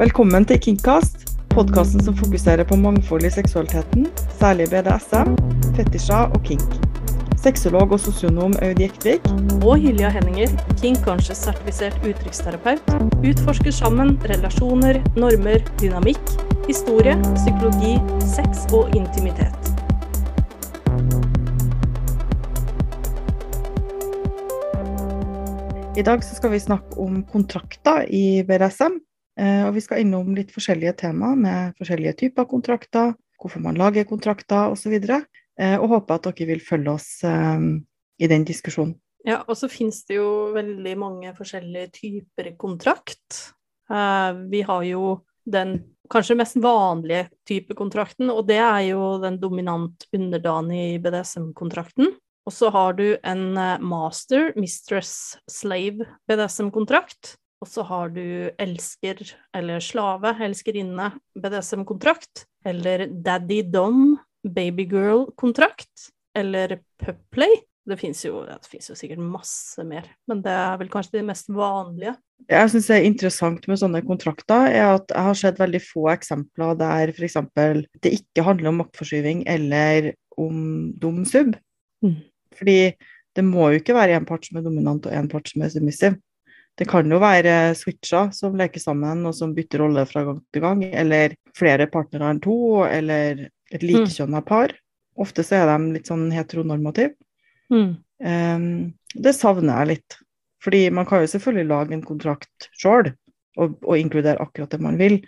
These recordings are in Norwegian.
Velkommen til Kinkast, podkasten som fokuserer på mangfold i seksualiteten, særlig BDSM, fetisjer og kink. Sexolog og sosionom Aud Jektvik og Hylja Henninger, Kink Conscious-sertifisert uttrykksterapeut, utforsker sammen relasjoner, normer, dynamikk, historie, psykologi, sex og intimitet. I dag så skal vi snakke om kontrakter i BDSM. Eh, Og vi skal innom litt forskjellige tema med forskjellige typer kontrakter, hvorfor man lager kontrakter osv. eh, Og håper at dere vil følge oss eh, i den diskusjonen. Ja, og så finnes det jo veldig mange forskjellige typer kontrakt. Vi har jo den kanskje mest vanlige type kontrakten, og det er jo den dominant underdanige BDSM-kontrakten. Og så har du en master, mistress, slave BDSM-kontrakt. Og så har du elsker eller slave, elskerinne, BDSM-kontrakt. Eller daddy dom, babygirl-kontrakt. Eller pupplay. Det fins jo, det jo sikkert masse mer, men det er vel kanskje de mest vanlige. Det jeg syns er interessant med sånne kontrakter, er at jeg har sett veldig få eksempler der f.eks. det ikke handler om maktforskyving eller om dum sub. Mm. Fordi det må jo ikke være én part som er dominant og én part som er submissiv. Det kan jo være switcher som leker sammen og som bytter rolle fra gang til gang, eller flere partnere enn to, eller et likekjønna par. Ofte så er de litt sånn heteronormative. Mm. Um, det savner jeg litt. Fordi man kan jo selvfølgelig lage en kontrakt sjøl og, og inkludere akkurat det man vil,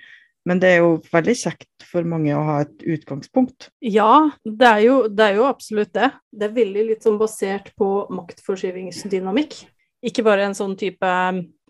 men det er jo veldig kjekt for mange å ha et utgangspunkt. Ja, det er, jo, det er jo absolutt det. Det er veldig litt sånn basert på maktforskyvingsdynamikk. Ikke bare en sånn type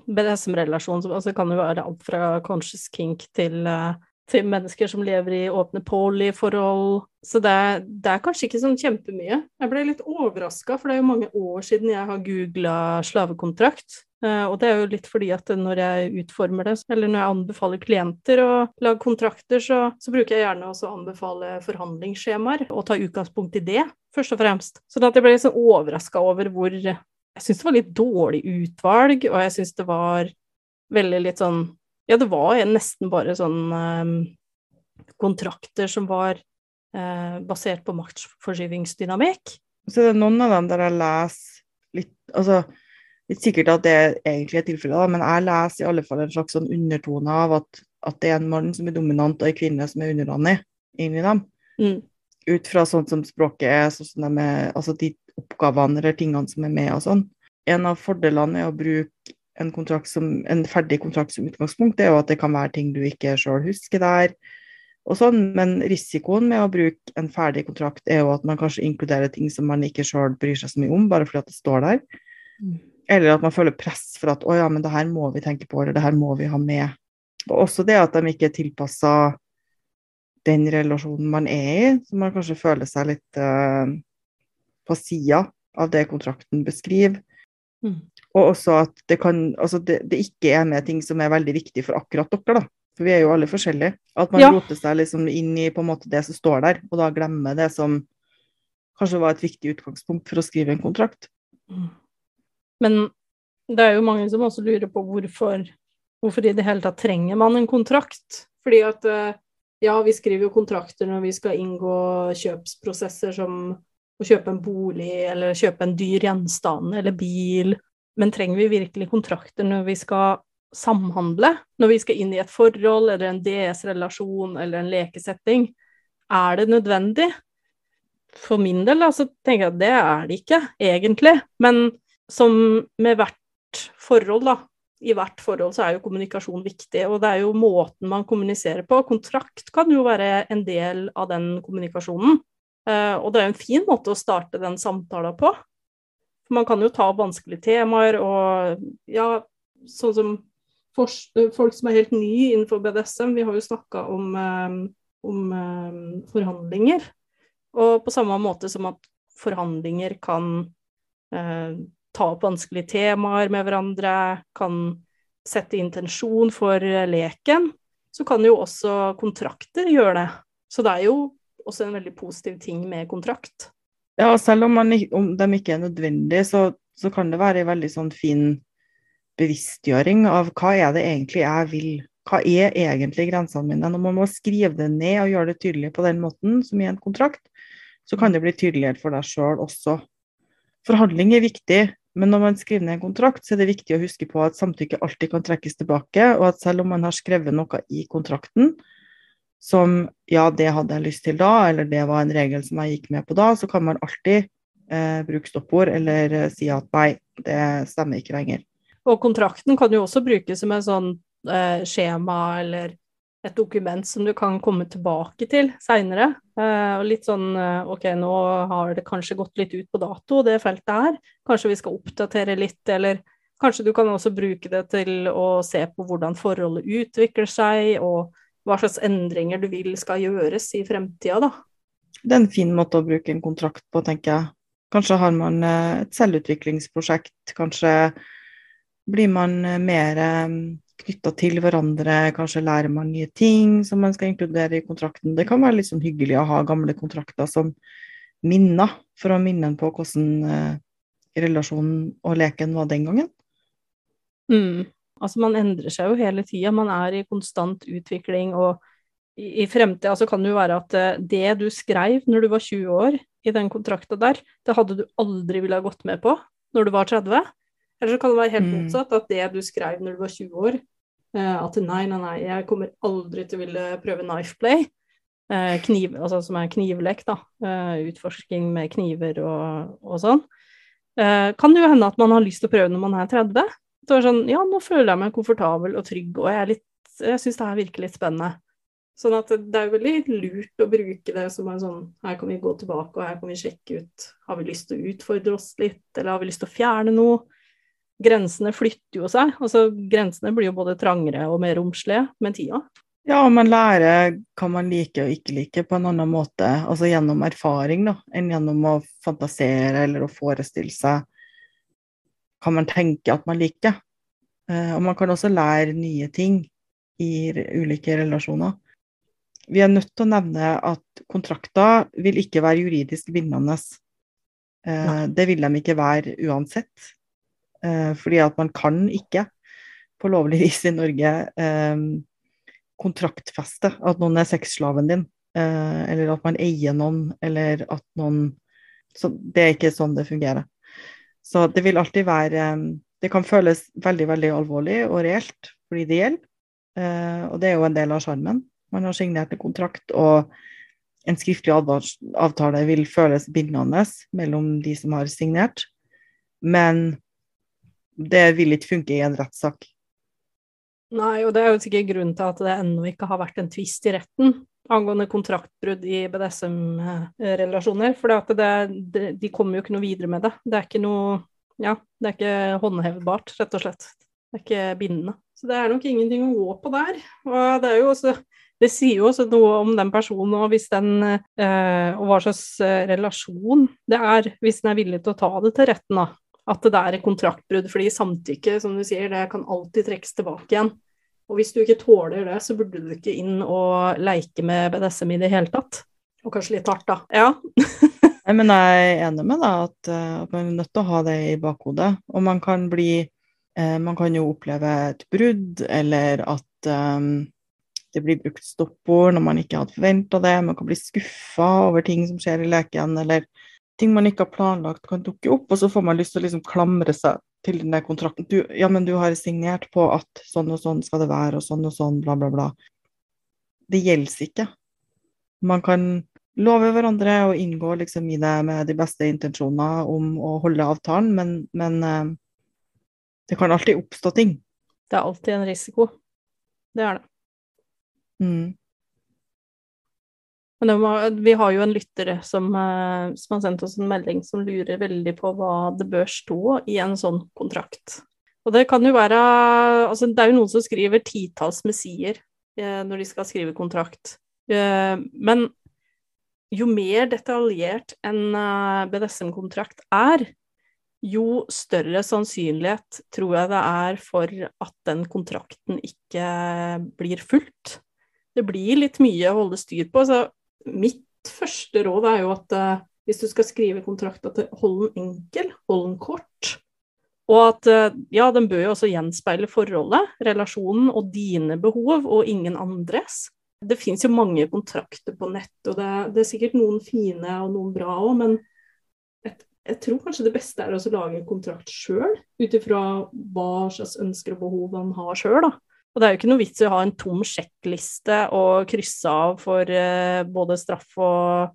BDSM-relasjon, altså det kan jo være alt fra conscious kink til, eh, til mennesker som lever i åpne poly-forhold. Så det, er- det er kanskje ikke sånn kjempemye. Jeg ble litt overraska, for det er jo mange år siden jeg har googla slavekontrakt. Eh, Og det er jo litt fordi at når jeg utformer det, eller når jeg anbefaler klienter å lage kontrakter, så, så bruker jeg gjerne også å anbefale forhandlingsskjemaer, og ta utgangspunkt i det, først og fremst. Sånn at jeg ble sånn overraska over hvor Jeg syns det var litt dårlig utvalg, og jeg syns det var veldig litt sånn Ja, det var nesten bare sånn um, kontrakter som var uh, basert på maktforskyvingsdynamikk. Så det er noen av dem der jeg leser litt Altså, litt sikkert at det egentlig er tilfellet, men jeg leser i alle fall en slags sånn undertone av at, at det er en mann som er dominant, og en kvinne som er underdanig inni dem. Mm. Ut fra sånn som språket er, sånn de er, altså de oppgavene eller tingene som er med og sånn. En av fordelene er å bruke en, som, en ferdig kontrakt som utgangspunkt, det er jo at det kan være ting du ikke sjøl husker der. Og sånn, men risikoen med å bruke en ferdig kontrakt er jo at man kanskje inkluderer ting som man ikke sjøl bryr seg så mye om, bare fordi at det står der. Mm. Eller at man føler press for at å ja, men det her må vi tenke på, eller det her må vi ha med. Og også det at de ikke er tilpassa den relasjonen man er i, så man kanskje føler seg litt uh, på sida av det kontrakten beskriver. Mm. Og også at det, kan, altså det, det ikke er med ting som er veldig viktig for akkurat dere, da. For vi er jo alle forskjellige. At man Ja. roter seg liksom inn i på en måte det som står der, og da glemmer det som kanskje var et viktig utgangspunkt for å skrive en kontrakt. Men det er jo mange som også lurer på hvorfor, hvorfor i det hele tatt trenger man en kontrakt. Fordi at eh, ja, vi skriver jo kontrakter når vi skal inngå kjøpsprosesser som å kjøpe en bolig eller kjøpe en dyr gjenstand eller bil. Men trenger vi virkelig kontrakter når vi skal samhandle? Når vi skal inn i et forhold eller en DS-relasjon eller en lekesetting? Er det nødvendig? For min del så tenker jeg at det er det ikke, egentlig. Men som med hvert forhold, da. I hvert forhold så er jo kommunikasjon viktig, og det er jo måten man kommuniserer på. Kontrakt kan jo være en del av den kommunikasjonen. Eh, og det er jo en fin måte å starte den samtalen på. Man kan jo ta vanskelige temaer, og ja, sånn som eh, folk som er helt nye innenfor BDSM, vi har jo snakka om, eh, om forhandlinger. Og på samme måte som at forhandlinger kan ta opp vanskelige temaer med hverandre, kan sette intensjon for eh, leken, så kan jo også kontrakter gjøre det. Så det er jo også en veldig positiv ting med kontrakt. Ja, selv om, man, om de ikke er nødvendige, så, så kan det være en veldig sånn fin bevisstgjøring av hva er det egentlig jeg vil hva er egentlig grensene mine? Når man må skrive det ned og gjøre det tydelig på den måten, som i en kontrakt, så kan det bli tydeligere for deg sjøl også. Forhandling er viktig, men når man skriver ned en kontrakt, så er det viktig å huske på at samtykke alltid kan trekkes tilbake, og at selv om man har skrevet noe i kontrakten som ja, det hadde jeg lyst til da, eller det var en regel som jeg gikk med på da, så kan man alltid eh, bruke stoppord eller eh, si at nei, det stemmer ikke lenger. Og kontrakten kan jo også brukes som et sånn eh, skjema eller et dokument som du kan komme tilbake til seinere. Eh, og litt sånn eh, OK, nå har det kanskje gått litt ut på dato, det feltet her. Kanskje vi skal oppdatere litt, eller kanskje du kan også bruke det til å se på hvordan forholdet utvikler seg, og hva slags endringer du vil skal gjøres i fremtida, da. Det er en fin måte å bruke en kontrakt på, tenker jeg. Kanskje har man eh, et selvutviklingsprosjekt, kanskje blir man mer knytta til hverandre, kanskje lærer man nye ting som man skal inkludere i kontrakten. Det kan være litt sånn hyggelig å ha gamle kontrakter som minner, for å minne en på hvordan eh, relasjonen og leken var den gangen. Mm. Altså, man endrer seg jo hele tida, man er i konstant utvikling, og i, i fremtida så kan det jo være at eh, det du skrev når du var 20 år i den kontrakta der, det hadde du aldri ville ha gått med på når du var 30. Eller så kan det være helt mm. motsatt, at det du skrev når du var 20 år, at nei, nei, nei, jeg kommer aldri til å ville prøve knife play. Eh, kniv, altså som er knivlek, da. Eh, utforsking med kniver og, og sånn. Kan det jo hende at man har lyst til å prøve når man er 30. Så er sånn, ja, nå føler jeg meg komfortabel og trygg, og jeg, litt, jeg syns det her virker litt spennende. Sånn at det er veldig lurt å bruke det som en sånn Her kan vi gå tilbake, og her kan vi sjekke ut Har vi lyst til å utfordre oss litt, eller har vi lyst til å fjerne noe? Grensene flytter jo seg. Altså, grensene blir jo både trangere og mer romslige med tida. Ja, man lærer hva man liker og ikke liker på en annen måte, altså gjennom erfaring, da, enn gjennom å fantasere eller å forestille seg hva man tenker at man liker. Eh, og man kan også lære nye ting i ulike relasjoner. Vi er nødt til å nevne at kontrakter vil ikke være juridisk bindende. Eh, det vil de ikke være uansett. Eh, fordi at man kan ikke på lovlig vis i Norge eh, kontraktfeste at noen er sexslaven din, eh, eller at man eier noen, eller at noen Så det er ikke sånn det fungerer. Så det vil alltid være Det kan føles veldig, veldig alvorlig og reelt fordi det gjelder, og det er jo en del av sjarmen. Man har signert en kontrakt, og en skriftlig avtale vil føles bindende mellom de som har signert. Men det vil ikke funke i en rettssak. Nei, og det er jo sikkert grunnen til at det ennå ikke har vært en tvist i retten angående kontraktbrudd i BDSM-relasjoner. For de kommer jo ikke noe videre med det. Det er ikke noe Ja, det er ikke håndhevbart, rett og slett. Det er ikke bindende. Så det er nok ingenting å gå på der. Og det er jo også det sier jo også noe om den personen og, den, eh, og hva slags eh, relasjon det er, hvis den er villig til å ta det til retten. da at det er et kontraktbrudd. Fordi samtykke, som du sier, det kan alltid trekkes tilbake igjen. Og hvis du ikke tåler det, så burde du ikke inn og leike med BDSM i det hele tatt. Og kanskje litt hardt, da. Ja. Men jeg er enig med deg at, eh, at, man er nødt til å ha det i bakhodet. Og man kan bli eh, Man kan jo oppleve et brudd, eller at eh, det blir brukt stoppord når man ikke hadde forventa det. Man kan bli skuffa over ting som skjer i leken, eller ting man ikke har planlagt, kan dukke opp, og så får man lyst til å liksom klamre seg til den der kontrakten. Du, ja, men du har signert på at sånn og sånn skal det være, og sånn og sånn, bla, bla, bla. Det gjelder ikke. Man kan love hverandre og inngå liksom i det med de beste intensjoner om å holde avtalen, men, men uh, det kan alltid oppstå ting. Det er alltid en risiko. Det er det. Mm. Men må, vi har jo en lytter som, eh, som, har sendt oss en melding som lurer veldig på hva det bør stå i en sånn kontrakt. Og det kan jo være Altså, det er jo noen som skriver titalls messier eh, når de skal skrive kontrakt. Eh, men jo mer detaljert en BDSM-kontrakt er, jo større sannsynlighet tror jeg det er for at den kontrakten ikke blir fulgt. Det blir litt mye å holde styr på. så mitt første råd er jo at uh, hvis du skal skrive kontrakta til hold den enkel, hold den kort. Og at eh, ja, den bør jo også gjenspeile forholdet, relasjonen og dine behov, og ingen andres. Det fins jo mange kontrakter på nett, og det, det, er sikkert noen fine og noen bra òg, men jeg, jeg, tror kanskje det beste er å lage en kontrakt sjøl, ut ifra hva slags ønsker og behov man har sjøl, da. Og det er jo ikke noe vits i å ha en tom sjekkliste og krysse av for uh, både straff og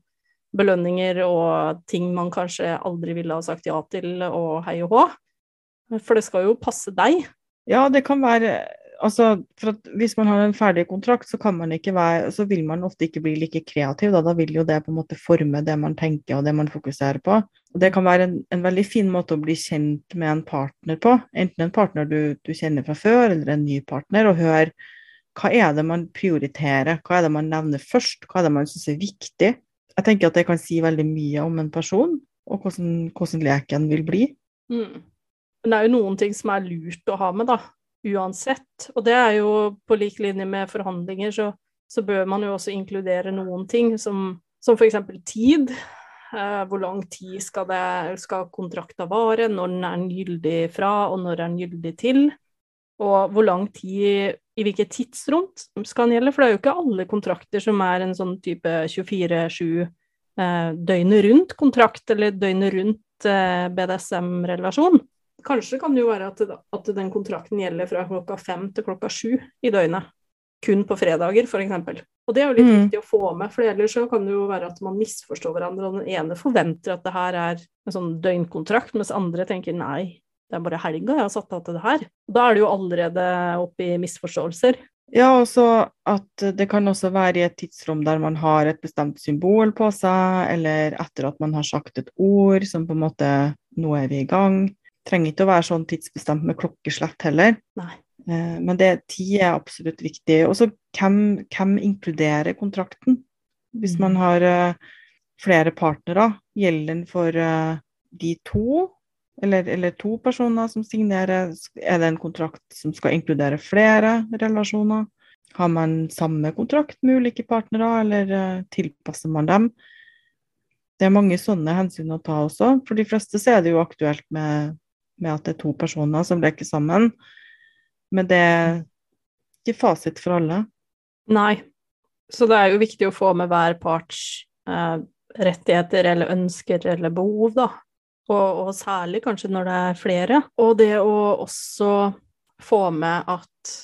belønninger og ting man kanskje aldri ville ha sagt ja til og hei og hå. For det skal jo passe deg. Ja, det kan være altså, for Hvis man har en ferdig kontrakt, så, kan man ikke være, så vil man ofte ikke bli like kreativ. Da, da vil jo det på en måte forme det man tenker og det man fokuserer på. Og Det kan være en, en veldig fin måte å bli kjent med en partner på. Enten en partner du, du kjenner fra før, eller en ny partner, og hør hva er det man prioriterer, hva er det man nevner først, hva er det man syns er viktig. Jeg tenker at det kan si veldig mye om en person, og hvordan, hvordan leken vil bli. Mm. Men det er jo noen ting som er lurt å ha med, da uansett. Og det er jo på lik linje med forhandlinger, så, så bør man jo også inkludere noen ting, som, som f.eks. tid. Eh, hvor lang tid skal, skal kontrakta vare, når den er gyldig fra, og når er den gyldig til? Og hvor lang tid, i hvilket tidsrom skal den gjelde? For det er jo ikke alle kontrakter som er en sånn type 24-7 eh, døgnet rundt-kontrakt, eller døgnet rundt eh, BDSM-relasjon. Kanskje kan det jo være at, at, den kontrakten gjelder fra klokka fem til klokka sju i døgnet. Kun på fredager, f.eks. Og det er jo litt mm. viktig å få med, for ellers så kan det jo være at man misforstår hverandre, og den ene forventer at det her er en sånn døgnkontrakt, mens andre tenker nei, det er bare helga jeg har satt av til det her. Da er det jo allerede oppe i misforståelser. Ja, og så at det kan også være i et tidsrom der man har et bestemt symbol på seg, eller etter at man har sagt et ord som på en måte Nå er vi i gang trenger ikke å være sånn tidsbestemt med klokkeslett heller. Nei. Eh, men det, tid er absolutt viktig. Og så hvem, hvem, inkluderer kontrakten? Hvis man mm. har uh, flere partnere, gjelder den for uh, de to? Eller, eller, to personer som signerer? Er det en kontrakt som skal inkludere flere relasjoner? Har man samme kontrakt med ulike partnere, eller tilpasser man dem? Det er mange sånne hensyn å ta også. For de fleste så er det jo aktuelt med med at det er to personer som leker sammen. Men det er ikke fasit for alle. Nei. Så det er jo viktig å få med hver parts eh, rettigheter eller ønsker eller behov, da. Og, og, særlig kanskje når det er flere. Og det å også få med at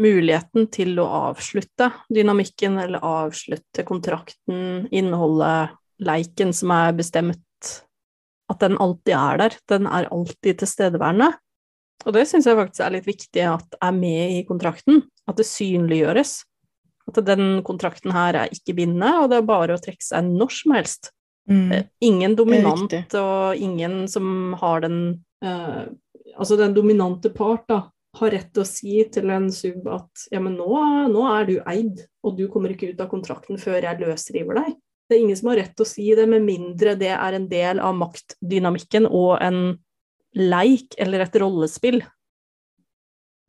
muligheten til å avslutte dynamikken eller avslutte kontrakten, innholdet, leiken som er bestemt at den alltid er der. Den er alltid tilstedeværende. Og det syns jeg faktisk er litt viktig at er med i kontrakten. At det synliggjøres. At den kontrakten her er ikke bindende, og det er bare å trekke seg når som helst. Mm. Eh, ingen dominant og ingen som har den uh, Altså den dominante part, da, har rett til å si til en sub at ja, men nå, nå er du eid, og du kommer ikke ut av kontrakten før jeg løsriver deg. Det er ingen som har rett til å si det, med mindre det er en del av maktdynamikken og en leik eller et rollespill.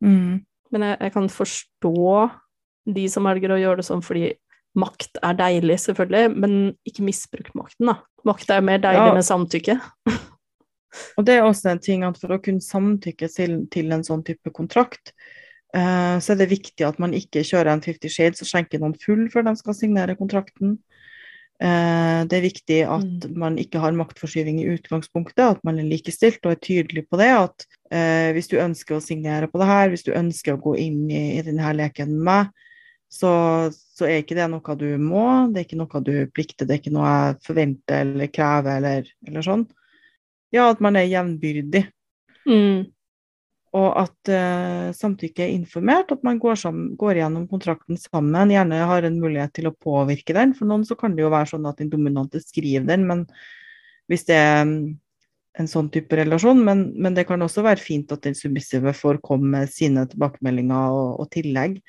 Mm. Men jeg, jeg, kan forstå de som velger å gjøre det sånn fordi makt er deilig, selvfølgelig, men ikke misbruk makten, da. Makt er mer deilig ja. med samtykke. og det er også en ting at for å kunne samtykke til, til en sånn type kontrakt, uh, så er det viktig at man ikke kjører en Fifty Shades og skjenker noen full før de skal signere kontrakten. Eh, det er viktig at mm. man ikke har maktforskyving i utgangspunktet, at man er likestilt og er tydelig på det. At eh, hvis du ønsker å signere på det her, hvis du ønsker å gå inn i, i denne leken med meg, så, så, er ikke det noe du må, det er ikke noe du plikter, det er ikke noe jeg forventer eller krever eller, eller sånn. Ja, at man er jevnbyrdig. Mm og at uh, samtykke er informert, at man går, sammen, går, gjennom kontrakten sammen, gjerne har en mulighet til å påvirke den. For noen så kan det jo være sånn at den dominante skriver den, men hvis det er um, en sånn type relasjon, men, men, det kan også være fint at den submissive får komme med sine tilbakemeldinger og, og tillegg.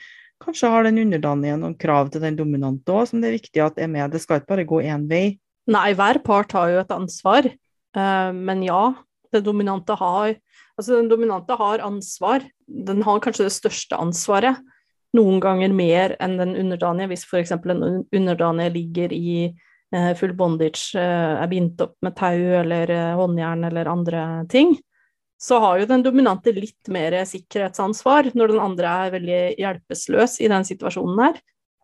Kanskje har den underdanige noen krav til den dominante òg, som det er viktig at er med. Det skal ikke bare gå én vei. Nei, hver part har jo et ansvar, uh, men ja, det dominante har Altså, den dominante har ansvar. Den har kanskje det største ansvaret. Noen ganger mer enn den underdanige, hvis f.eks. en underdanige ligger i eh, full bondage, eh, er bindt opp med tau eller eh, håndjern eller andre ting. så har jo den dominante litt mer sikkerhetsansvar når den andre er veldig hjelpeløs i den situasjonen her.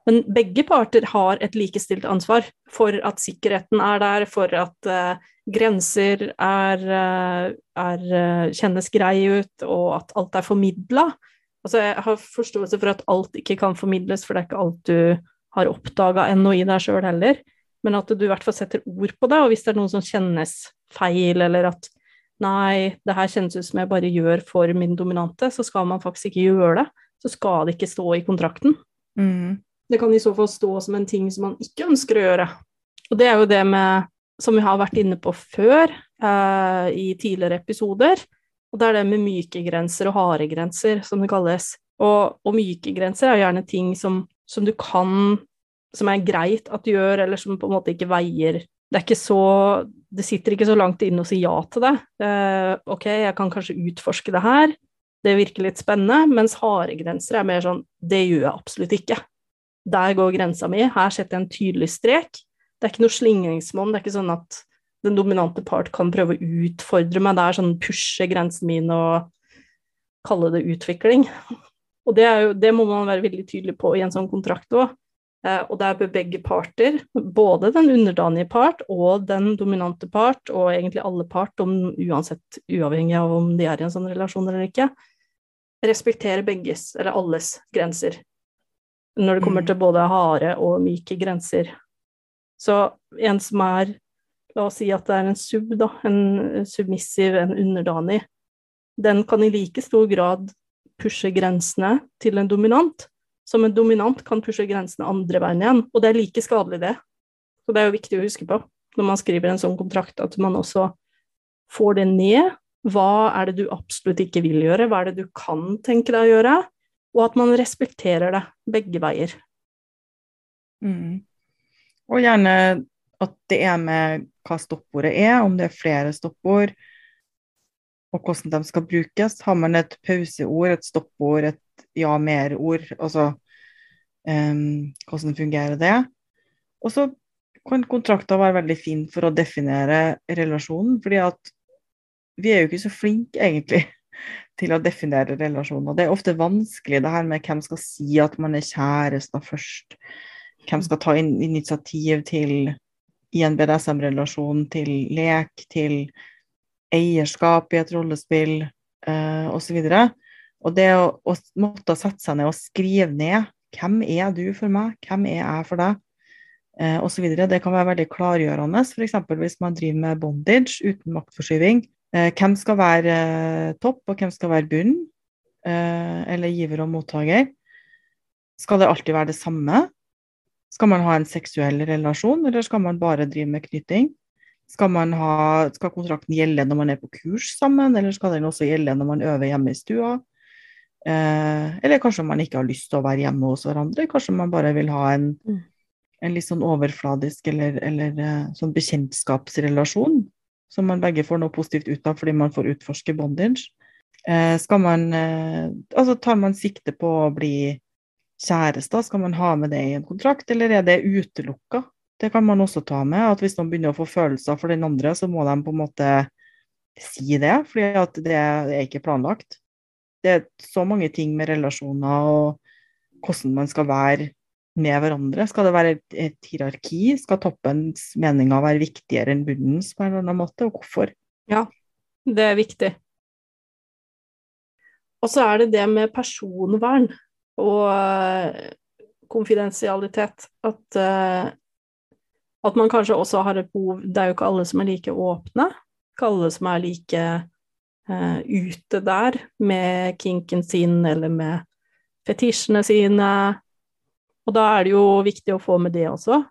Men begge parter har et likestilt ansvar for at sikkerheten er der, for at uh, grenser er, uh, er uh, kjennes greie ut, og at alt er formidla. Altså, jeg har forståelse for at alt ikke kan formidles, for det er ikke alt du har oppdaga ennå i deg sjøl heller. Men at du i hvert fall setter ord på det, og hvis det er noen som kjennes feil, eller at nei, det her kjennes ut som jeg bare gjør for min dominante, så skal man faktisk ikke gjøre det. Så skal det ikke stå i kontrakten. Mm. Det kan i så fall stå som en ting som man ikke ønsker å gjøre. Og det er jo det med, som vi har vært inne på før eh, i tidligere episoder, og det er det med myke grenser og harde grenser, som det kalles. Og, og myke grenser er gjerne ting som, som du kan Som er greit at du gjør, eller som på en måte ikke veier det er ikke så Det sitter ikke så langt inne å si ja til det. Eh, ok, jeg kan kanskje utforske det her, det virker litt spennende, mens harde grenser er mer sånn det gjør jeg absolutt ikke. Der går grensa mi, her setter jeg en tydelig strek. Det er ikke noe slingringsmonn, det er ikke sånn at den dominante part kan prøve å utfordre meg Det er sånn pushe grensen min og kalle det utvikling. Og det, jo, det må man være veldig tydelig på i en sånn kontrakt òg. Eh, og der bør begge parter, både den underdanige part og den dominante part, og egentlig alle part, om, uansett uavhengig av om de er i en sånn relasjon eller ikke, respektere begges, eller alles, grenser. Når det kommer mm. til både harde og myke grenser. Så en som er La oss si at det er en sub, da, en submissiv, en underdanig. Den kan i like stor grad pushe grensene til en dominant, som en dominant kan pushe grensene andre veien igjen. Og det er like skadelig, det. Så det er jo viktig å huske på når man skriver en sånn kontrakt, at man også får det ned. Hva er det du absolutt ikke vil gjøre, hva er det du kan tenke deg å gjøre? Og at man respekterer det begge veier. Mm. Og gjerne at det er med hva stoppordet er, om det er flere stoppord, og hvordan de skal brukes. Har man et pauseord, et stoppord, et ja, mer-ord. Altså um, hvordan fungerer det? Og så kan kontrakter være veldig fin for å definere relasjonen, fordi at vi er jo ikke så flinke, egentlig, til å definere relasjoner. Det er ofte vanskelig, det her med hvem skal si at man er kjærester først. Hvem skal ta in initiativ til i en BDSM-relasjon, til lek, til eierskap i et rollespill, uh, osv. Og, og det å, å, måtte sette seg ned og skrive ned hvem er du for meg, hvem er jeg for deg, eh, osv. Det kan være veldig klargjørende. F.eks. hvis man driver med bondage uten maktforskyving. Eh, hvem skal være eh, topp, og hvem skal være bunn? Eh, eller giver og mottaker. Skal det alltid være det samme? Skal man ha en seksuell relasjon, eller skal man bare drive med knytting? Skal, ha, skal kontrakten gjelde når man er på kurs sammen, eller skal den også gjelde når man øver hjemme i stua? Eh, eller kanskje man ikke har lyst til å være hjemme hos hverandre. Kanskje man bare vil ha en, mm. en litt sånn overfladisk eller, eller sånn bekjentskapsrelasjon som man begge får noe positivt ut av fordi man får utforske bondage. Eh, skal man eh, Altså tar man sikte på å bli kjærester, skal man ha med det i en kontrakt, eller er det utelukka? Det kan man også ta med. At hvis noen begynner å få følelser for den andre, så må de på en måte si det, fordi at det er ikke planlagt det er så mange ting med relasjoner og hvordan man skal være med hverandre. Skal det være et, hierarki? Skal toppens meninger være viktigere enn bunnens på en eller annen måte, og hvorfor? Ja, det er viktig. Og så er det det med personvern og uh, konfidensialitet. At, uh, at man kanskje også har et behov Det er jo ikke alle som er like åpne. Ikke alle som er like uh, ute der med kinken sin eller med fetisjene sine. Og da er det jo viktig å få med det også.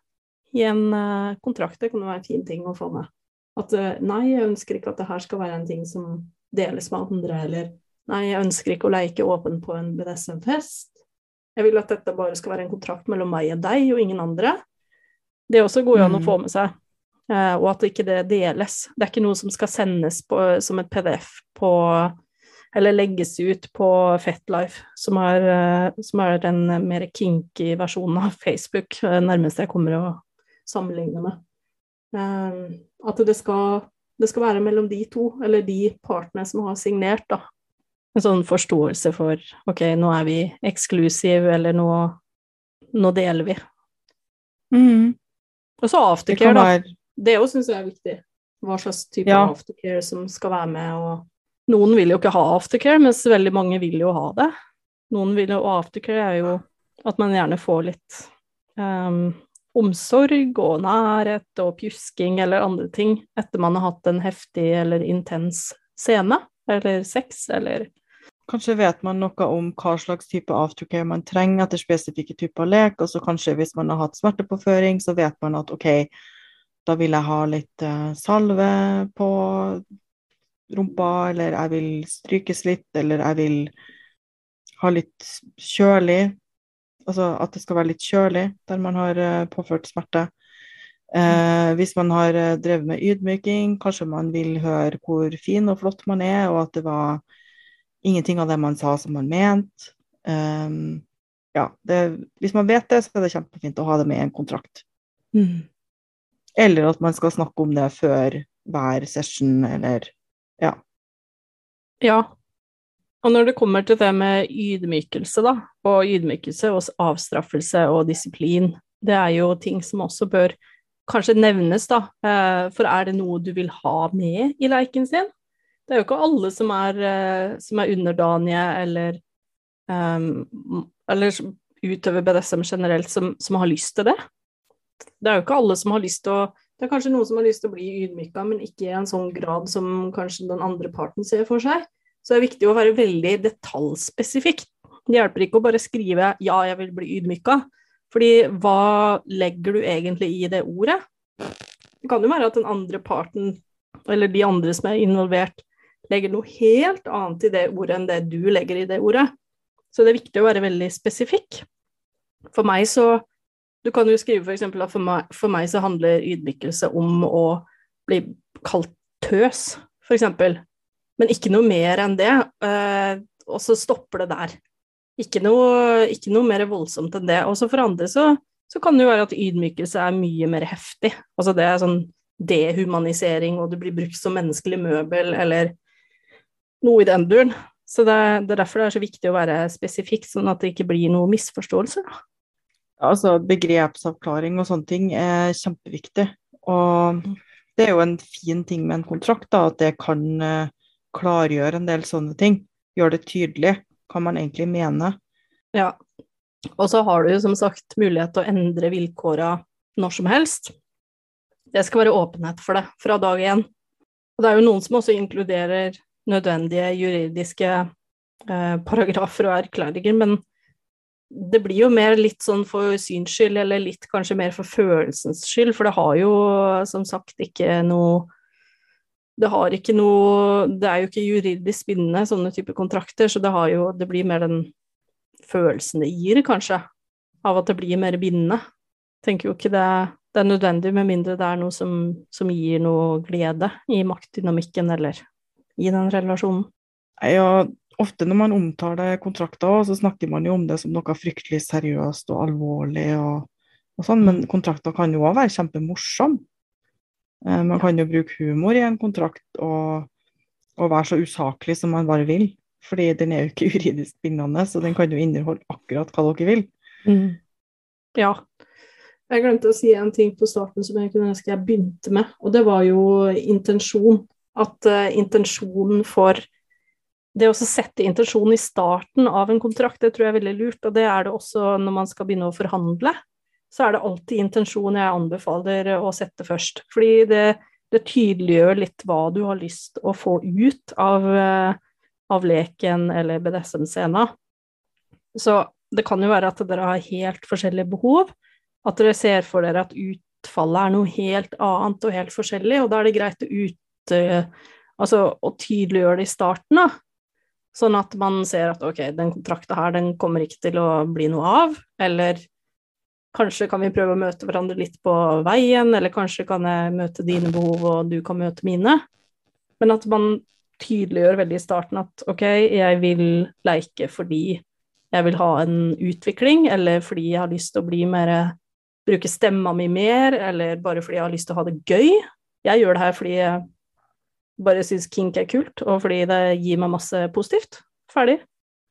I en uh, kontrakt det kan det være en fin ting å få med. At uh, nei, jeg ønsker ikke at det her skal være en ting som deles med andre, eller nei, jeg ønsker ikke å leke åpen på en BDSM-fest. Jeg vil at dette bare skal være en kontrakt mellom meg og deg, og ingen andre. Det også går jo an å få med seg. Eh, og at ikke det deles. Det er ikke noe som skal sendes på, som et PDF på eller legges ut på Fetlife, som er, eh, som er den mer kinky versjonen av Facebook, det nærmeste jeg kommer å sammenligne med. At det skal Det skal være mellom de to, eller de partene som har signert, da. En sånn forståelse for ok, nå er vi eksklusive, eller nå, nå deler vi. Mm. Og så aftercare, da. være Det òg syns jeg er viktig. Hva slags type Ja. aftercare som skal være med, og Noen vil jo ikke ha aftercare, mens veldig mange vil jo ha det. Noen vil jo, og aftercare er jo at man gjerne får litt um, omsorg og nærhet og pjusking eller andre ting etter man har hatt en heftig eller intens scene, eller sex, eller Kanskje vet man noe om hva slags type aftercare man trenger etter spesifikke typer lek, og så kanskje hvis man har hatt smertepåføring, så vet man at OK, da vil jeg ha litt eh, salve på rumpa, eller jeg vil strykes litt, eller jeg vil ha litt kjølig. Altså at det skal være litt kjølig der man har eh, påført smerte. Eh, hvis man har eh, drevet med ydmyking, kanskje man vil høre hvor fin og flott man er, og at det var ingenting av det man sa som man mente. Eh, ja, det, hvis man vet det, så er det kjempefint å ha det med i en kontrakt. Eller at man skal snakke om det før hver session, eller ja. Ja. Og når det kommer til det med ydmykelse, da, og ydmykelse og avstraffelse og disiplin, det er jo ting som også bør kanskje nevnes, da. Eh, For er det noe du vil ha med i leiken sin? Det er jo ikke alle som er, eh, som er underdanige eller um, Eller utøver BDSM generelt, som, som har lyst til det. Det er jo ikke alle som har lyst til å Det er kanskje noen som har lyst til å bli ydmyka, men ikke i en sånn grad som kanskje den andre parten ser for seg. Så det er viktig å være veldig detaljspesifikk. Det hjelper ikke å bare skrive 'ja, jeg vil bli ydmyka', fordi hva legger du egentlig i det ordet? Det kan jo være at den andre parten, eller de andre som er involvert, legger noe helt annet i det ordet enn det du legger i det ordet. Så det er viktig å være veldig spesifikk. For meg så Du kan jo skrive f.eks. at for meg, for meg så handler ydmykelse om å bli kalt tøs, f.eks. Men ikke noe mer enn det. eh, og så stopper det der. Ikke noe, ikke noe mer voldsomt enn det. Og så for andre så, så kan det jo være at ydmykelse er mye mer heftig. Altså det er sånn dehumanisering, og du blir brukt som menneskelig møbel, eller noe i den duren. Så det, det er derfor det er så viktig å være spesifikk, sånn at det ikke blir noe misforståelse. da. Altså begrepsavklaring og sånne ting er kjempeviktig. Og det er jo en fin ting med en kontrakt, da, at det kan eh, klargjøre en del sånne ting. Gjøre det tydelig hva man egentlig mener. Ja. Og så har du jo som sagt mulighet til å endre vilkåra når som helst. Det skal være åpenhet for det fra dag én. Og det er jo noen som også inkluderer nødvendige juridiske eh, paragrafer og erklæringer, men det blir jo mer litt sånn for syns skyld, eller litt kanskje mer for følelsens skyld, for det har jo som sagt ikke noe det har ikke noe Det er jo ikke juridisk bindende, sånne typer kontrakter, så det har jo Det blir mer den følelsen det gir, kanskje, av at det blir mer bindende. Tenker jo ikke det, det er nødvendig, med mindre det er noe som, som gir noe glede i maktdynamikken eller i den relasjonen. Ja, ofte når man omtaler kontrakter, så snakker man jo om det som noe fryktelig seriøst og alvorlig og, og sånn, men kontrakter kan jo òg være kjempemorsomme. Eh, Man kan jo bruke humor i en kontrakt og, og være så usaklig som man bare vil. Fordi den er jo ikke juridisk bindende, så den kan jo inneholde akkurat hva dere vil. Ja. Jeg glemte å si en ting på starten som jeg kunne ønske jeg begynte med, og det var jo intensjon. At uh, intensjonen for Det å sette intensjonen i starten av en kontrakt, det tror jeg er veldig lurt, og det er det også når man skal begynne å forhandle. Så er det alltid intensjon jeg anbefaler å sette først. Fordi det, det tydeliggjør litt hva du har lyst å få ut av, eh, av leken eller BDSM-scena. Så det kan jo være at dere har helt forskjellige behov, at dere ser for dere at utfallet er noe helt annet og helt forskjellig, og da er det greit å ut, eh, altså, å tydeliggjøre det i starten, da. Sånn at man ser at ok, den kontrakta her, den kommer ikke til å bli noe av, eller kanskje kan vi prøve å møte hverandre litt på veien, eller kanskje kan jeg møte dine behov, og du kan møte mine. Men at man tydeliggjør veldig i starten at ok, jeg vil leike fordi jeg vil ha en utvikling, eller fordi jeg har lyst til å bli mer Bruke stemma mi mer, eller bare fordi jeg har lyst til å ha det gøy. Jeg gjør det her fordi jeg, bare syns kink er kult, og fordi det gir meg masse positivt. Ferdig.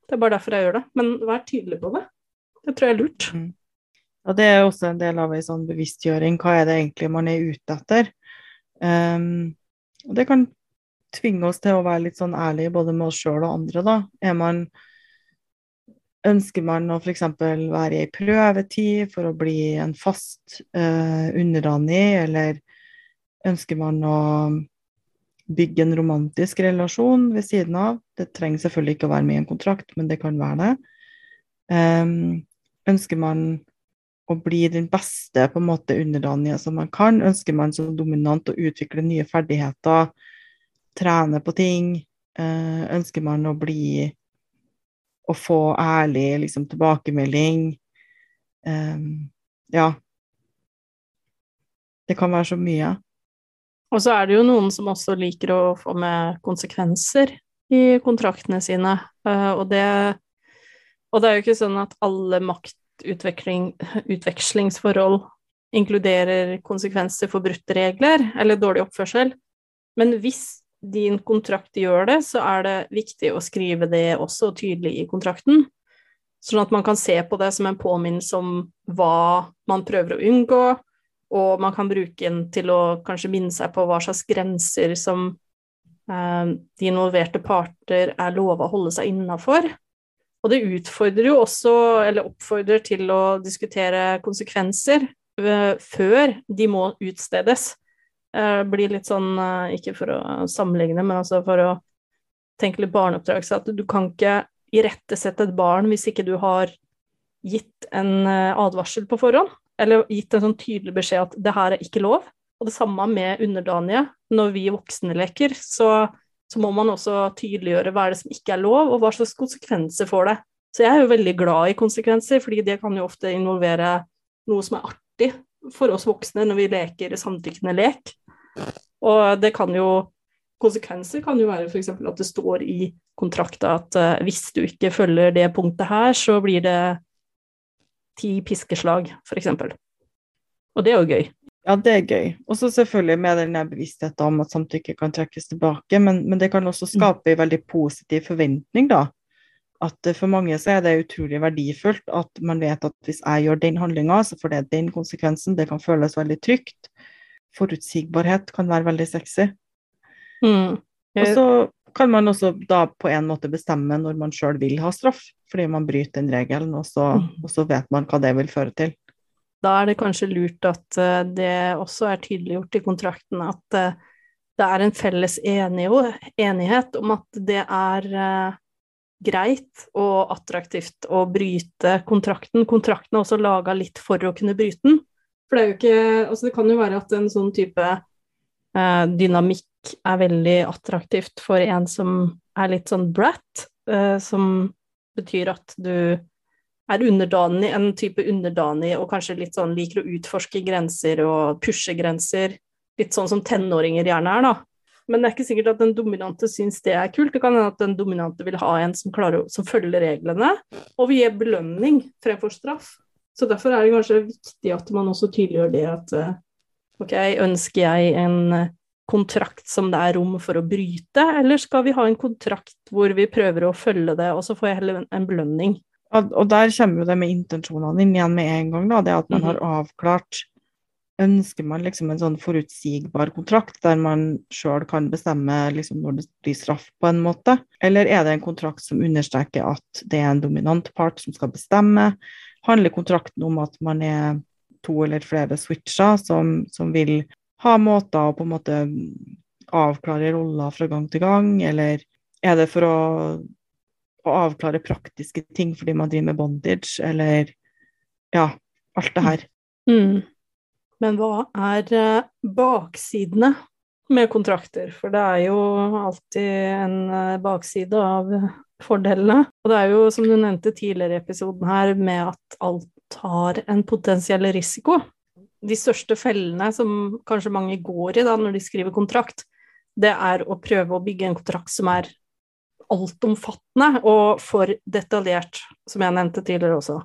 Det er bare derfor jeg gjør det. Men vær tydelig på det. Det tror jeg er lurt. Mm. Og det er også en del av ei sånn bevisstgjøring. Hva er det egentlig man er ute etter? Um, og det kan tvinge oss til å være litt sånn ærlige både med oss sjøl og andre, da. Er man Ønsker man å f.eks. være i ei prøvetid for å bli en fast uh, underdanig, eller ønsker man å bygge en romantisk relasjon ved siden av? Det trenger selvfølgelig ikke å være med i en kontrakt, men det kan være det. Um, ønsker man å bli den beste på en måte underdanige som man kan? Ønsker man som dominant å utvikle nye ferdigheter, trene på ting? Uh, ønsker man å bli å få ærlig liksom, tilbakemelding. Um, ja. Det kan være så mye. Og så er det jo noen som også liker å få med konsekvenser i kontraktene sine, uh, og det Og det er jo ikke sånn at alle maktutvekslingsforhold inkluderer konsekvenser for brutte regler eller dårlig oppførsel, men hvis din kontrakt gjør det, så er det viktig å skrive det også tydelig i kontrakten. Sånn at man kan se på det som en påminnelse om hva man prøver å unngå, og man kan bruke den til å kanskje minne seg på hva slags grenser som eh, de involverte parter er lova å holde seg innafor. Og det utfordrer jo også, eller oppfordrer til å diskutere konsekvenser uh, før de må utstedes. Eh, blir litt sånn, uh, ikke for å sammenligne, men altså for å tenke litt barneoppdragelse, at du kan ikke irettesette et barn hvis ikke du har gitt en advarsel på forhånd, eller gitt en sånn tydelig beskjed at det her er ikke lov. Og det samme med underdanige. Når vi voksne leker, så, så, må man også tydeliggjøre hva er det som ikke er lov, og hva slags konsekvenser får det. Så jeg er jo veldig glad i konsekvenser, fordi det kan jo ofte involvere noe som er artig for oss voksne når vi leker samtykkende lek. Og det kan jo Konsekvenser kan jo være f.eks. at det står i kontrakta at uh, hvis du ikke følger det punktet her, så blir det ti piskeslag, f.eks. Og det er jo gøy. Ja, det er gøy. Og så selvfølgelig med den bevisstheten om at samtykke kan trekkes tilbake, men, men det kan også mm. skape en veldig positiv forventning, da at for mange så er det utrolig verdifullt at man vet at hvis jeg gjør den handlinga, så får det den konsekvensen. Det kan føles veldig trygt. Forutsigbarhet kan være veldig sexy. Mm. Og så kan man også da på en måte bestemme når man sjøl vil ha straff, fordi man bryter den regelen, og så, mm. og så, vet man hva det vil føre til. Da er det kanskje lurt at uh, det også er tydeliggjort i kontrakten at uh, det er en felles enighet om at det er uh, greit og attraktivt å bryte kontrakten. Kontrakten er også laga litt for å kunne bryte den. For det ikke Altså, det kan jo være at en sånn type eh, er veldig attraktivt for en som er litt sånn brat, eh, som betyr at du er underdanig, en type underdanig og kanskje litt sånn liker å utforske grenser og pushe grenser. Litt sånn som tenåringer gjerne er, da. Men det er ikke sikkert at den dominante syns det er kult. Det kan hende at den dominante vil ha en som, klarer, som følger reglene, og vil gi belønning fremfor straff. Så derfor er det kanskje viktig at man også tydeliggjør det at eh, ok, ønsker jeg en eh, kontrakt som det er rom for å bryte, eller skal vi ha en kontrakt hvor vi prøver å følge det, og så får jeg heller en belønning? Og der kommer jo det med intensjonene inn igjen med en gang, da. Det at man mhm. har avklart Ønsker man liksom en sånn forutsigbar kontrakt der man sjøl kan bestemme liksom når det blir straff, på en måte? Eller er det en kontrakt som understreker at det er en dominant part som skal bestemme? Handler kontrakten om at man er to eller flere switcher som, som vil ha måter å på en måte avklare roller fra gang til gang, eller er det for å, å avklare praktiske ting fordi man driver med bondage, eller ja, alt det her. Mm. Men hva er eh, baksidene med kontrakter? For det er jo alltid en eh, bakside av fordelene. Og det er jo, som du nevnte tidligere i episoden her, med at alt har en potensiell risiko. De største fellene som kanskje mange går i da når de skriver kontrakt, det er å prøve å bygge en kontrakt som er altomfattende og for detaljert, som jeg nevnte tidligere også.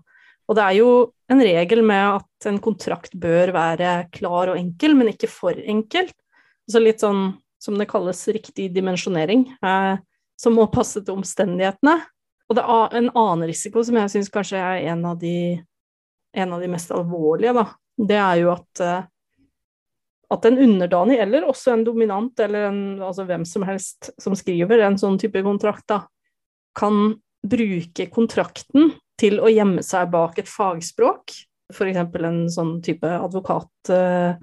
Og det er jo en regel med at en kontrakt bør være klar og enkel, men ikke for enkelt. Så litt sånn som det kalles riktig dimensjonering, eh, som må passe til omstendighetene. Og det er en annen risiko som jeg syns kanskje er en av, de, en av de mest alvorlige, da. Det er jo at eh, at en underdanig, eller også en dominant, eller en, altså hvem som helst som skriver en sånn type kontrakt, da, kan bruke kontrakten til å gjemme seg bak et fagspråk, f.eks. en sånn type advokat eh,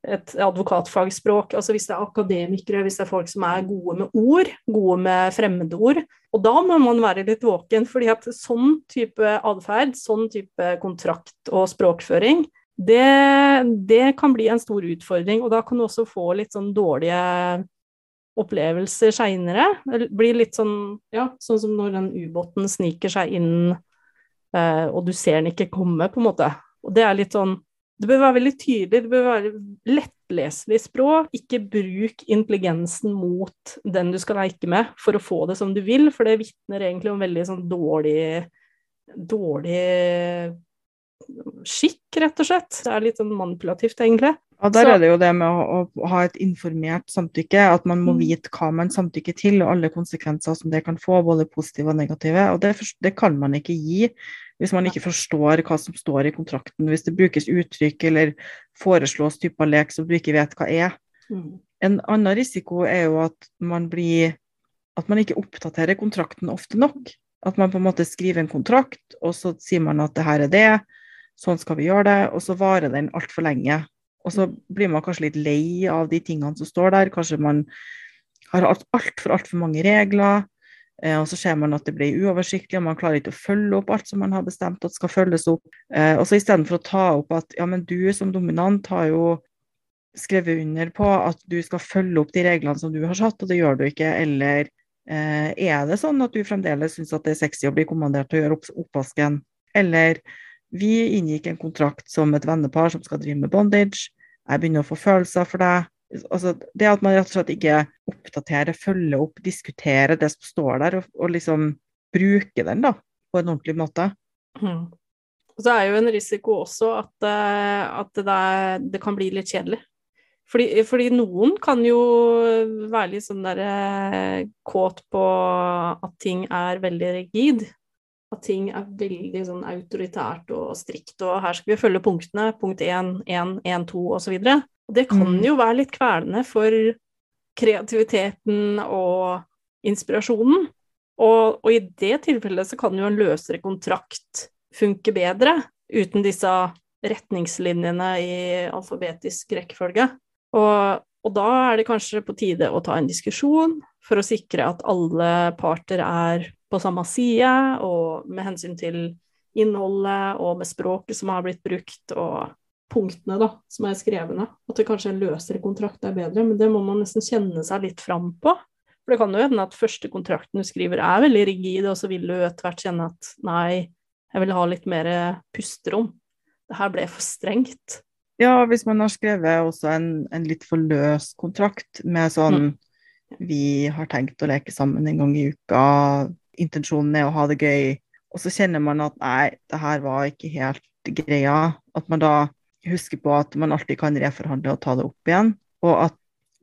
et advokatfagspråk, altså hvis det er akademikere, hvis det er folk som er gode med ord, gode med fremmedord. Og da må man være litt våken, fordi at sånn type atferd, sånn type kontrakt og språkføring, det, det, kan bli en stor utfordring, og da kan du også få litt sånn dårlige opplevelser seinere. Blir litt sånn, ja, sånn som når den ubåten sniker seg inn, eh, og du ser den ikke komme, på en måte. Og det er litt sånn Det bør være veldig tydelig, det bør være lettleselig språk. Ikke bruk intelligensen mot den du skal leke med, for å få det som du vil, for det vitner egentlig om veldig sånn dårlig dårlig skikk, rett og slett. Det er litt sånn manipulativt, egentlig. Ja, Der så. er det jo det med å, å, ha et informert samtykke, at man må mm. vite hva man samtykker til, og alle konsekvenser som det kan få, både positive og negative. Og det, det kan man ikke gi hvis man ikke forstår hva som står i kontrakten. Hvis det brukes uttrykk eller foreslås typer lek som du ikke vet hva er. Mm. En annen risiko er jo at man blir at man ikke oppdaterer kontrakten ofte nok. At man på en måte skriver en kontrakt, og så sier man at det her er det, sånn skal vi gjøre det, og så varer den altfor lenge. Og så blir man kanskje litt lei av de tingene som står der. Kanskje man har altfor alt altfor mange regler. Eh, og så ser man at det blir uoversiktlig, og man klarer ikke å følge opp alt som man har bestemt at skal følges opp. Eh, og så istedenfor å ta opp at ja, men du som dominant har jo skrevet under på at du skal følge opp de reglene som du har satt, og det gjør du ikke. Eller eh, er det sånn at du fremdeles syns at det er sexy å bli kommandert til å gjøre opp oppvasken? Eller vi inngikk en kontrakt som et vennepar som skal drive med bondage. Jeg begynner å få følelser for deg. Altså, det at man rett og slett ikke oppdaterer, følger opp, diskuterer det som står der, og, og liksom bruker den da, på en ordentlig måte. Mm. Så er jo en risiko også at, eh, at det, der, det, kan bli litt kjedelig. Fordi, fordi, noen kan jo være litt sånn der eh, kåt på at ting er veldig rigid at ting er veldig sånn autoritært og strikt, og her skal vi følge punktene, punkt 1, 1, 1, 2 osv. Det kan mm. jo være litt kvelende for kreativiteten og inspirasjonen. Og, og, i det tilfellet så kan jo en løsere kontrakt funke bedre, uten disse retningslinjene i alfabetisk rekkefølge. Og, og da er det kanskje på tide å ta en diskusjon for å sikre at alle parter er på samme side, og med hensyn til innholdet og med språket som har blitt brukt, og punktene da, som er skrevne. At det kanskje en løsere kontrakt er bedre, men det må man nesten kjenne seg litt fram på. For det kan jo hende at første kontrakten du skriver er veldig rigid, og så vil du etter hvert kjenne at nei, jeg vil ha litt mer pusterom. Det her ble for strengt. Ja, hvis man har skrevet også en, en litt for løs kontrakt med sånn mm. Vi har tenkt å leke sammen en gang i uka, intensjonen er å ha det gøy, og så kjenner man at nei, det her var ikke helt greia. At man da husker på at man alltid kan reforhandle og ta det opp igjen. Og at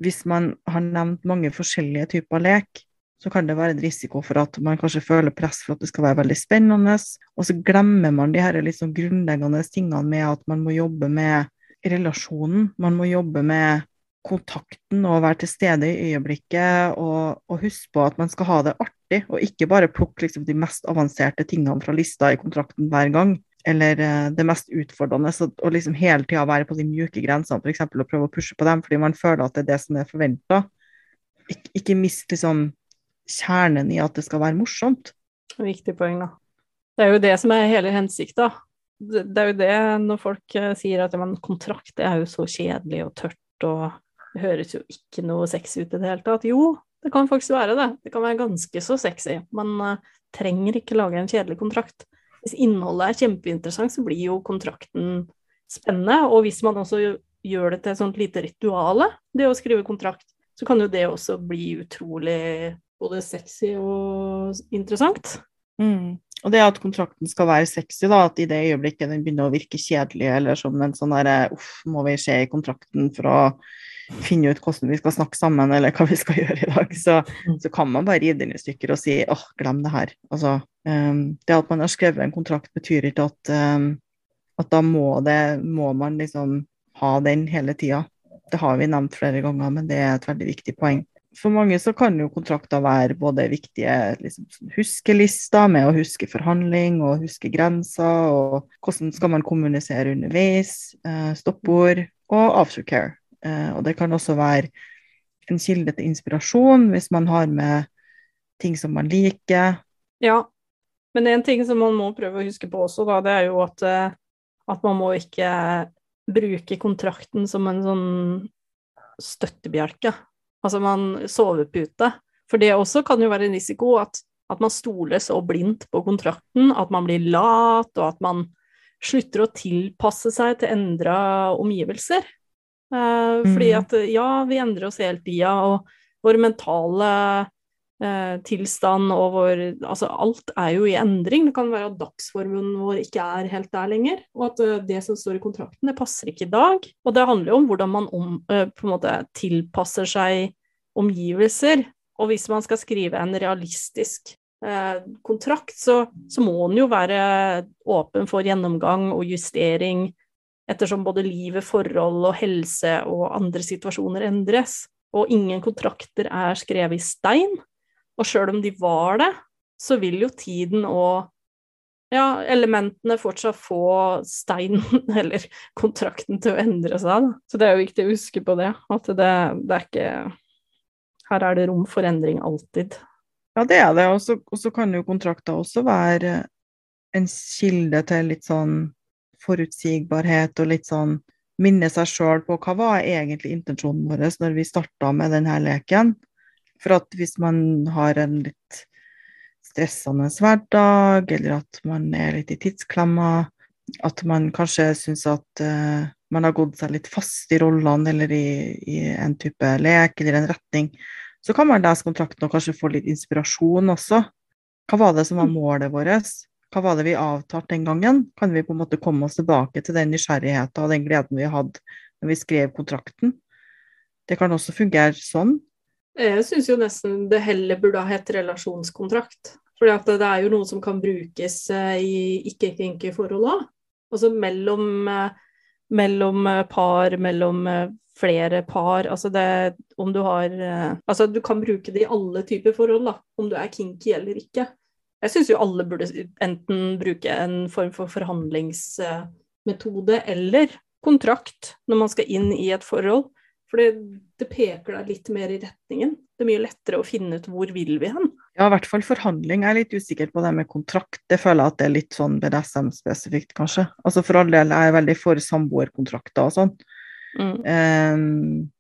hvis man har nevnt mange forskjellige typer lek, så kan det være en risiko for at man kanskje føler press for at det skal være veldig spennende. Og så glemmer man de her sånn grunnleggende tingene med at man må jobbe med relasjonen. Man må jobbe med kontakten og være til stede i øyeblikket, og, og huske på at man skal ha det artig, og ikke bare plukke liksom, de mest avanserte tingene fra lista i kontrakten hver gang. Eller uh, det mest utfordrende, og liksom hele tida være på de mjuke grensene, f.eks. og prøve å pushe på dem fordi man føler at det er det som er forventa. Ik ikke mist liksom kjernen i at det skal være morsomt. Viktig poeng, da. Det er jo det som er hele hensikta. Det, det er jo det når folk uh, sier at man, kontrakt er jo så kjedelig og tørt og det høres jo ikke noe sexy ut i det hele tatt. Jo, det kan faktisk være det. Det kan være ganske så sexy. Man uh, trenger ikke lage en kjedelig kontrakt. Hvis innholdet er kjempeinteressant, så blir jo kontrakten spennende. Og hvis man også gjør det til et sånt lite rituale, det å skrive kontrakt, så kan jo det også bli utrolig både sexy og interessant. Mm. Og det at kontrakten skal være sexy, da, at i det øyeblikket den begynner å virke kjedelig, eller som en sånn derre uff, må vi se i kontrakten for å finne ut hvordan vi skal snakke sammen, eller hva vi skal gjøre i dag, så, Mm. så kan man bare rive den i stykker og si åh, glem det her. Altså, um, det at man har skrevet en kontrakt, betyr ikke at, um, at da må, det, må man liksom ha den hele tida. Det har vi nevnt flere ganger, men det er et veldig viktig poeng. For mange så kan jo kontrakter være både viktige liksom, huskelister med å huske forhandling og huske grenser, og hvordan skal man kommunisere underveis, eh, stoppord og aftercare. Eh, og det kan også være en kilde til inspirasjon hvis man har med ting som man liker. Ja, men en ting som man må prøve å huske på også, da, det er jo at, eh, at man må ikke bruke kontrakten som en sånn støttebjelke. Altså man sovepute. For det også kan jo være en risiko at, at man stoler så blindt på kontrakten, at man blir lat, og at man slutter å tilpasse seg til endra omgivelser. Eh, fordi Mhm. at ja, vi endrer oss hele tida, og vår mentale eh, tilstand og vår Altså alt er jo i endring. Det kan være at dagsformen vår ikke er helt der lenger, og at eh, det som står i kontrakten, det passer ikke i dag. Og det handler jo om hvordan man om, eh, på en måte tilpasser seg omgivelser. Og hvis man skal skrive en realistisk eh, kontrakt, så, så må den jo være åpen for gjennomgang og justering ettersom både livet, forhold og helse og andre situasjoner endres. Og ingen kontrakter er skrevet i stein. Og sjøl om de var det, så vil jo tiden og ja, elementene fortsatt få steinen eller kontrakten til å endre seg. Da. Så det er jo viktig å huske på det. At det, det er ikke Her er det rom for endring alltid. Ja, det er det. Og så- kan jo kontrakter også være en kilde til litt sånn forutsigbarhet og litt sånn minne seg sjøl på hva var egentlig intensjonen vår når vi starta med denne leken. For at hvis man har en litt stressende hverdag, eller at man er litt i tidsklemma, at man kanskje syns at uh, man har gått seg litt fast i rollene eller i, i en type lek eller en retning, så kan man lese kontrakten og kanskje få litt inspirasjon også. Hva var det som var målet vårt? Hva var det vi avtalte den gangen? Kan vi på en måte komme oss tilbake til den nysgjerrigheten og den gleden vi hadde når vi skrev kontrakten? Det kan også fungere sånn. Jeg syns jo nesten det heller burde ha hett relasjonskontrakt. For det er jo noe som kan brukes eh, i ikke-kinky forhold òg. Altså mellom, eh, mellom eh, par, mellom flere par. Altså det om du har Altså du kan bruke det i alle typer forhold, da. Om du er kinky eller ikke. Jeg syns jo alle burde enten bruke en form for forhandlingsmetode eller kontrakt når man skal inn i et forhold. For det, det peker deg litt mer i retningen. Det er mye lettere å finne ut hvor vil vi hen. Ja, i hvert fall forhandling. Jeg er litt usikker på det med kontrakt. Det føler jeg at det er litt sånn BDSM-spesifikt, kanskje. Altså For all del, jeg er veldig for samboerkontrakter og sånn. Mm. Um,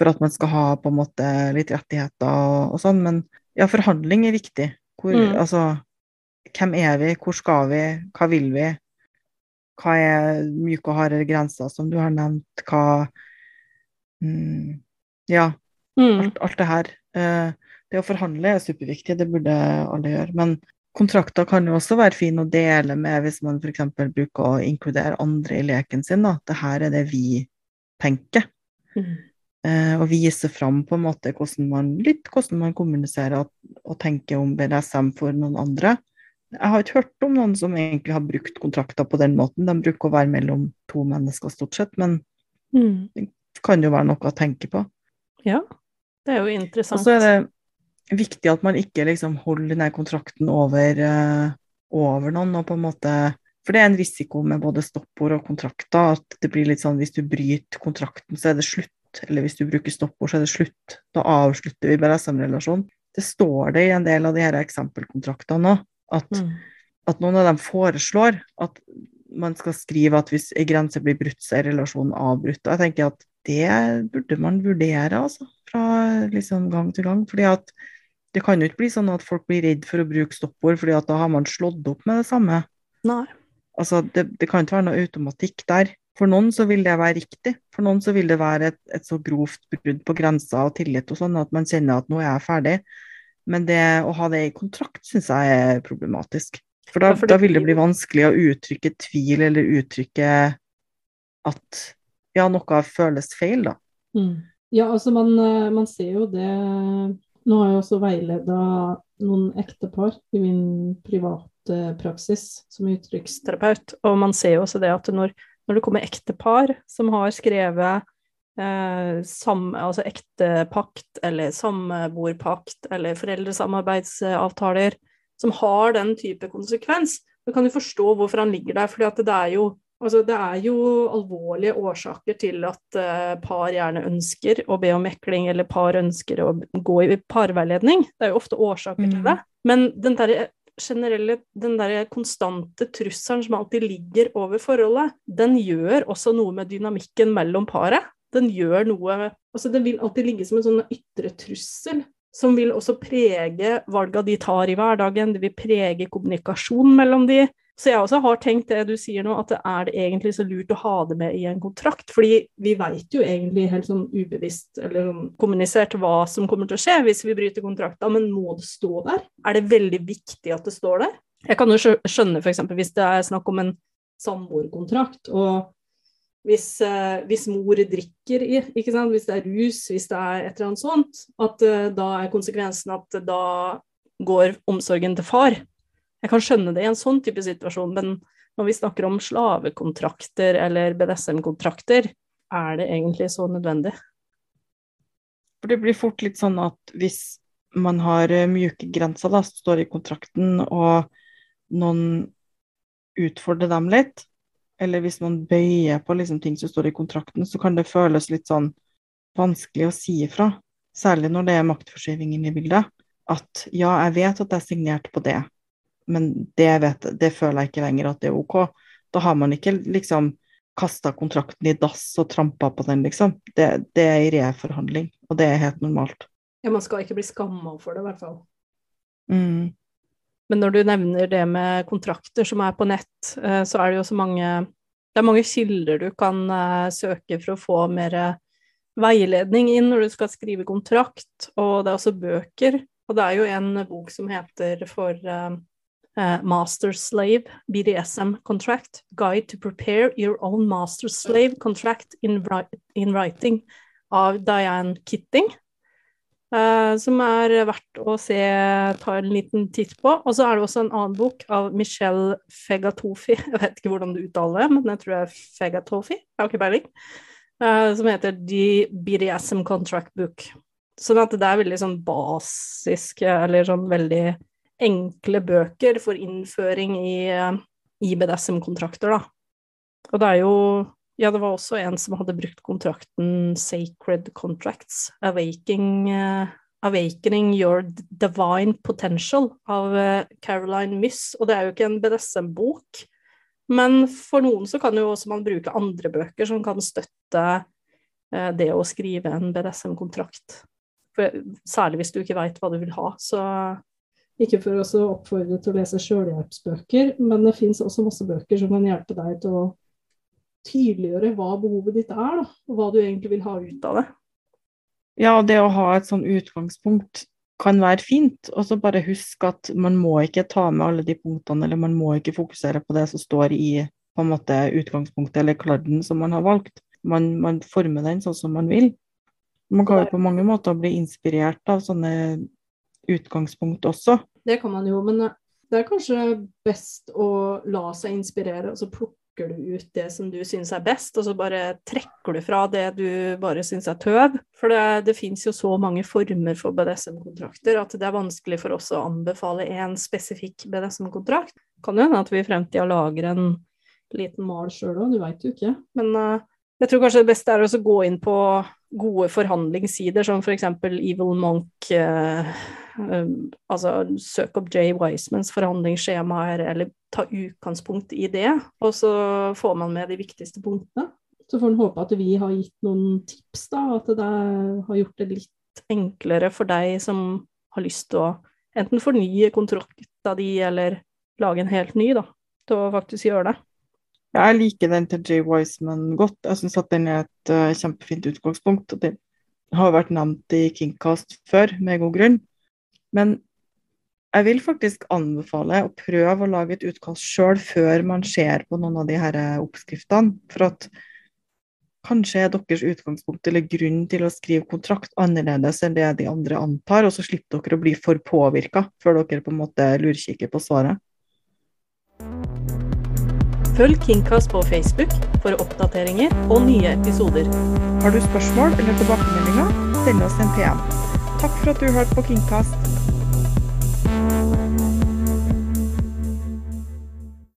for at man skal ha på en måte litt rettigheter og, og sånn. Men ja, forhandling er viktig. Hvor, Mm. altså, hvem er vi, hvor skal vi, hva vil vi? Hva er myke og harde grenser, som du har nevnt? Hva mm, Ja, Mm. alt, alt det her. Eh, det å forhandle er superviktig, det burde alle gjøre. Men kontrakter kan jo også være fine å dele med hvis man f.eks. bruker å inkludere andre i leken sin. Da. Det her er det vi tenker. Mm. Eh, og vise fram på en måte hvordan man, litt hvordan man kommuniserer og, og tenker om BDSM for noen andre. Jeg har ikke hørt om noen som egentlig har brukt kontrakter på den måten. De bruker å være mellom to mennesker stort sett, men Mm. det kan jo være noe å tenke på. Ja, det er jo Og interessant. så er det viktig at man ikke liksom holder denne kontrakten over, eh, over noen, og på en måte For det er en risiko med både stoppord og kontrakter, at det blir litt sånn hvis du bryter kontrakten, så er det slutt. Eller hvis du bruker stoppord, så er det slutt. Da avslutter vi BDSM-relasjonen. Det står det i en del av de her eksempelkontraktene òg, at, Mm. at noen av dem foreslår at man skal skrive at hvis ei grense blir brutt, så er relasjonen avbrutt. Og jeg tenker at det burde man vurdere, altså, fra liksom gang til gang. fordi at det kan jo ikke bli sånn at folk blir redd for å bruke stoppord, fordi at da har man slått opp med det samme. Nei. Altså, det, det kan ikke være noe automatikk der. For noen så vil det være riktig. For noen så vil det være et, et så grovt brudd på grenser og tillit og sånn at man kjenner at nå er jeg ferdig. Men det å ha det i kontrakt syns jeg er problematisk. For da, Ja, for da vil det bli vanskelig å uttrykke tvil eller uttrykke at ja, noe føles feil, da. Mm. Ja, altså man, eh, man ser jo det Nå har jeg også veileda noen ektepar i min private praksis som uttrykksterapeut, og man ser jo også det at når, når det kommer ektepar som har skrevet eh, sam, altså ektepakt eller samboerpakt eller foreldresamarbeidsavtaler som har den type konsekvens, da kan du forstå hvorfor han ligger der. fordi at det er jo Altså, det er jo alvorlige årsaker til at uh, par gjerne ønsker å be om mekling, eller par ønsker å gå i parveiledning. Det er jo ofte årsaker mm. til det. Men den der generelle, den der konstante trusselen som alltid ligger over forholdet, den gjør også noe med dynamikken mellom paret. Den gjør noe Altså, den vil alltid ligge som en sånn ytre trussel som vil også prege valga de tar i hverdagen, det vil prege kommunikasjonen mellom de. Så jeg også har tenkt det du sier nå, at er det egentlig så lurt å ha det med i en kontrakt. Fordi vi veit jo egentlig helt sånn ubevisst eller sånn kommunisert hva som kommer til å skje hvis vi bryter kontrakta, men må det stå der? Er det veldig viktig at det står der? Jeg kan jo skjønne f.eks. hvis det er snakk om en samboerkontrakt, og hvis, eh, hvis, mor drikker, hvis det er rus, hvis det er et eller annet sånt, at eh, da er konsekvensen at da går omsorgen til far. Jeg kan skjønne det i en sånn type situasjon, men når vi snakker om slavekontrakter eller BDSM-kontrakter, er det egentlig så nødvendig? For det blir fort litt sånn at hvis man har eh, mjuke grenser da, som står i kontrakten, og noen utfordrer dem litt, eller hvis man bøyer på liksom ting som står i kontrakten, så kan det føles litt sånn vanskelig å si ifra. Særlig når det er maktforskyving inne i bildet. At ja, jeg vet at jeg signerte på det, men det, vet, det, føler jeg ikke lenger at det er OK. Da har man ikke liksom kasta kontrakten i dass og trampa på den, liksom. Det, det, er i reforhandling, og det er helt normalt. Ja, man skal ikke bli skamma for det, i hvert fall. Mm. Men når du nevner det med kontrakter som er på nett, eh, så er det jo så mange Det er mange kilder du kan eh, søke for å få mer veiledning inn når du skal skrive kontrakt, og det er også bøker. Og det er jo en bok som heter for eh, uh, master slave BDSM contract, guide to prepare your own master slave contract in, in writing av Diane Kitting. Uh, som er verdt å se, ta en liten titt på. Og så er det også en annen bok av Michelle Fegatofi, jeg vet ikke hvordan du uttaler det, men jeg tror det er Fegatofi, jeg har ikke peiling, uh, som heter The BDSM Contract Book. Sånn at det er veldig sånn basisk, eller sånn veldig enkle bøker for innføring i, i BDSM-kontrakter, da. Og det er jo Ja, det var også en som hadde brukt kontrakten Sacred Contracts, Awakening, uh, Awakening Your Divine Potential av uh, Caroline Myss, og det er jo ikke en BDSM-bok. Men for noen så kan jo også man bruke andre bøker som kan støtte uh, det å skrive en BDSM-kontrakt. Særlig hvis du ikke veit hva du vil ha. Så ikke for å oppfordre til å lese sjølhjelpsbøker, men det fins også masse bøker som kan hjelpe deg til å tydeliggjøre hva behovet ditt er, og hva du egentlig vil ha ut av det. Ja, det å ha et sånn utgangspunkt kan være fint, og så bare husk at man må ikke ta med alle de punktene, eller man må ikke fokusere på det som står i på en måte utgangspunktet eller kladden som man har valgt. Man, man former den sånn som man vil. Man kan jo på mange måter bli inspirert av sånne utgangspunkt også. Det kan man jo, men eh, det er kanskje best å la seg inspirere, og så plukker du ut det som du syns er best, og så bare trekker du fra det du bare syns er tøv. For det, det fins jo så mange former for BDSM-kontrakter at det er vanskelig for oss å anbefale en spesifikk BDSM-kontrakt. Kan jo hende at vi i fremtida lager en liten mal sjøl òg, du veit jo ikke. Men uh, jeg tror kanskje det beste er å gå inn på gode forhandlingssider, som f.eks. For Evil Monk. Uh, Um, altså søk opp Jay Wisemans forhandlingsskjemaer, eller ta utgangspunkt i det. Og så får man med de viktigste punktene. Så får en håpe at vi har gitt noen tips, da. At det har gjort det litt enklere for deg som har lyst til å enten fornye kontrakta di, eller lage en helt ny, da. Til å faktisk gjøre det. Jeg liker den til Jay Wiseman godt. Jeg syns at den er et uh, kjempefint utgangspunkt. og Den har vært nevnt i Kingcast før, med god grunn. Men jeg vil faktisk anbefale å prøve å lage et utkast sjøl før man ser på noen av de her oppskriftene. For at kanskje er deres utgangspunkt eller grunn til å skrive kontrakt annerledes enn det de andre antar, og så slipper dere å bli for påvirka før dere på en måte lurkikker på svaret. Følg Kingcast på Facebook for oppdateringer og nye episoder. Har du spørsmål eller tilbakemeldinger, send oss en PM. Takk for at du hørte på Kingcast.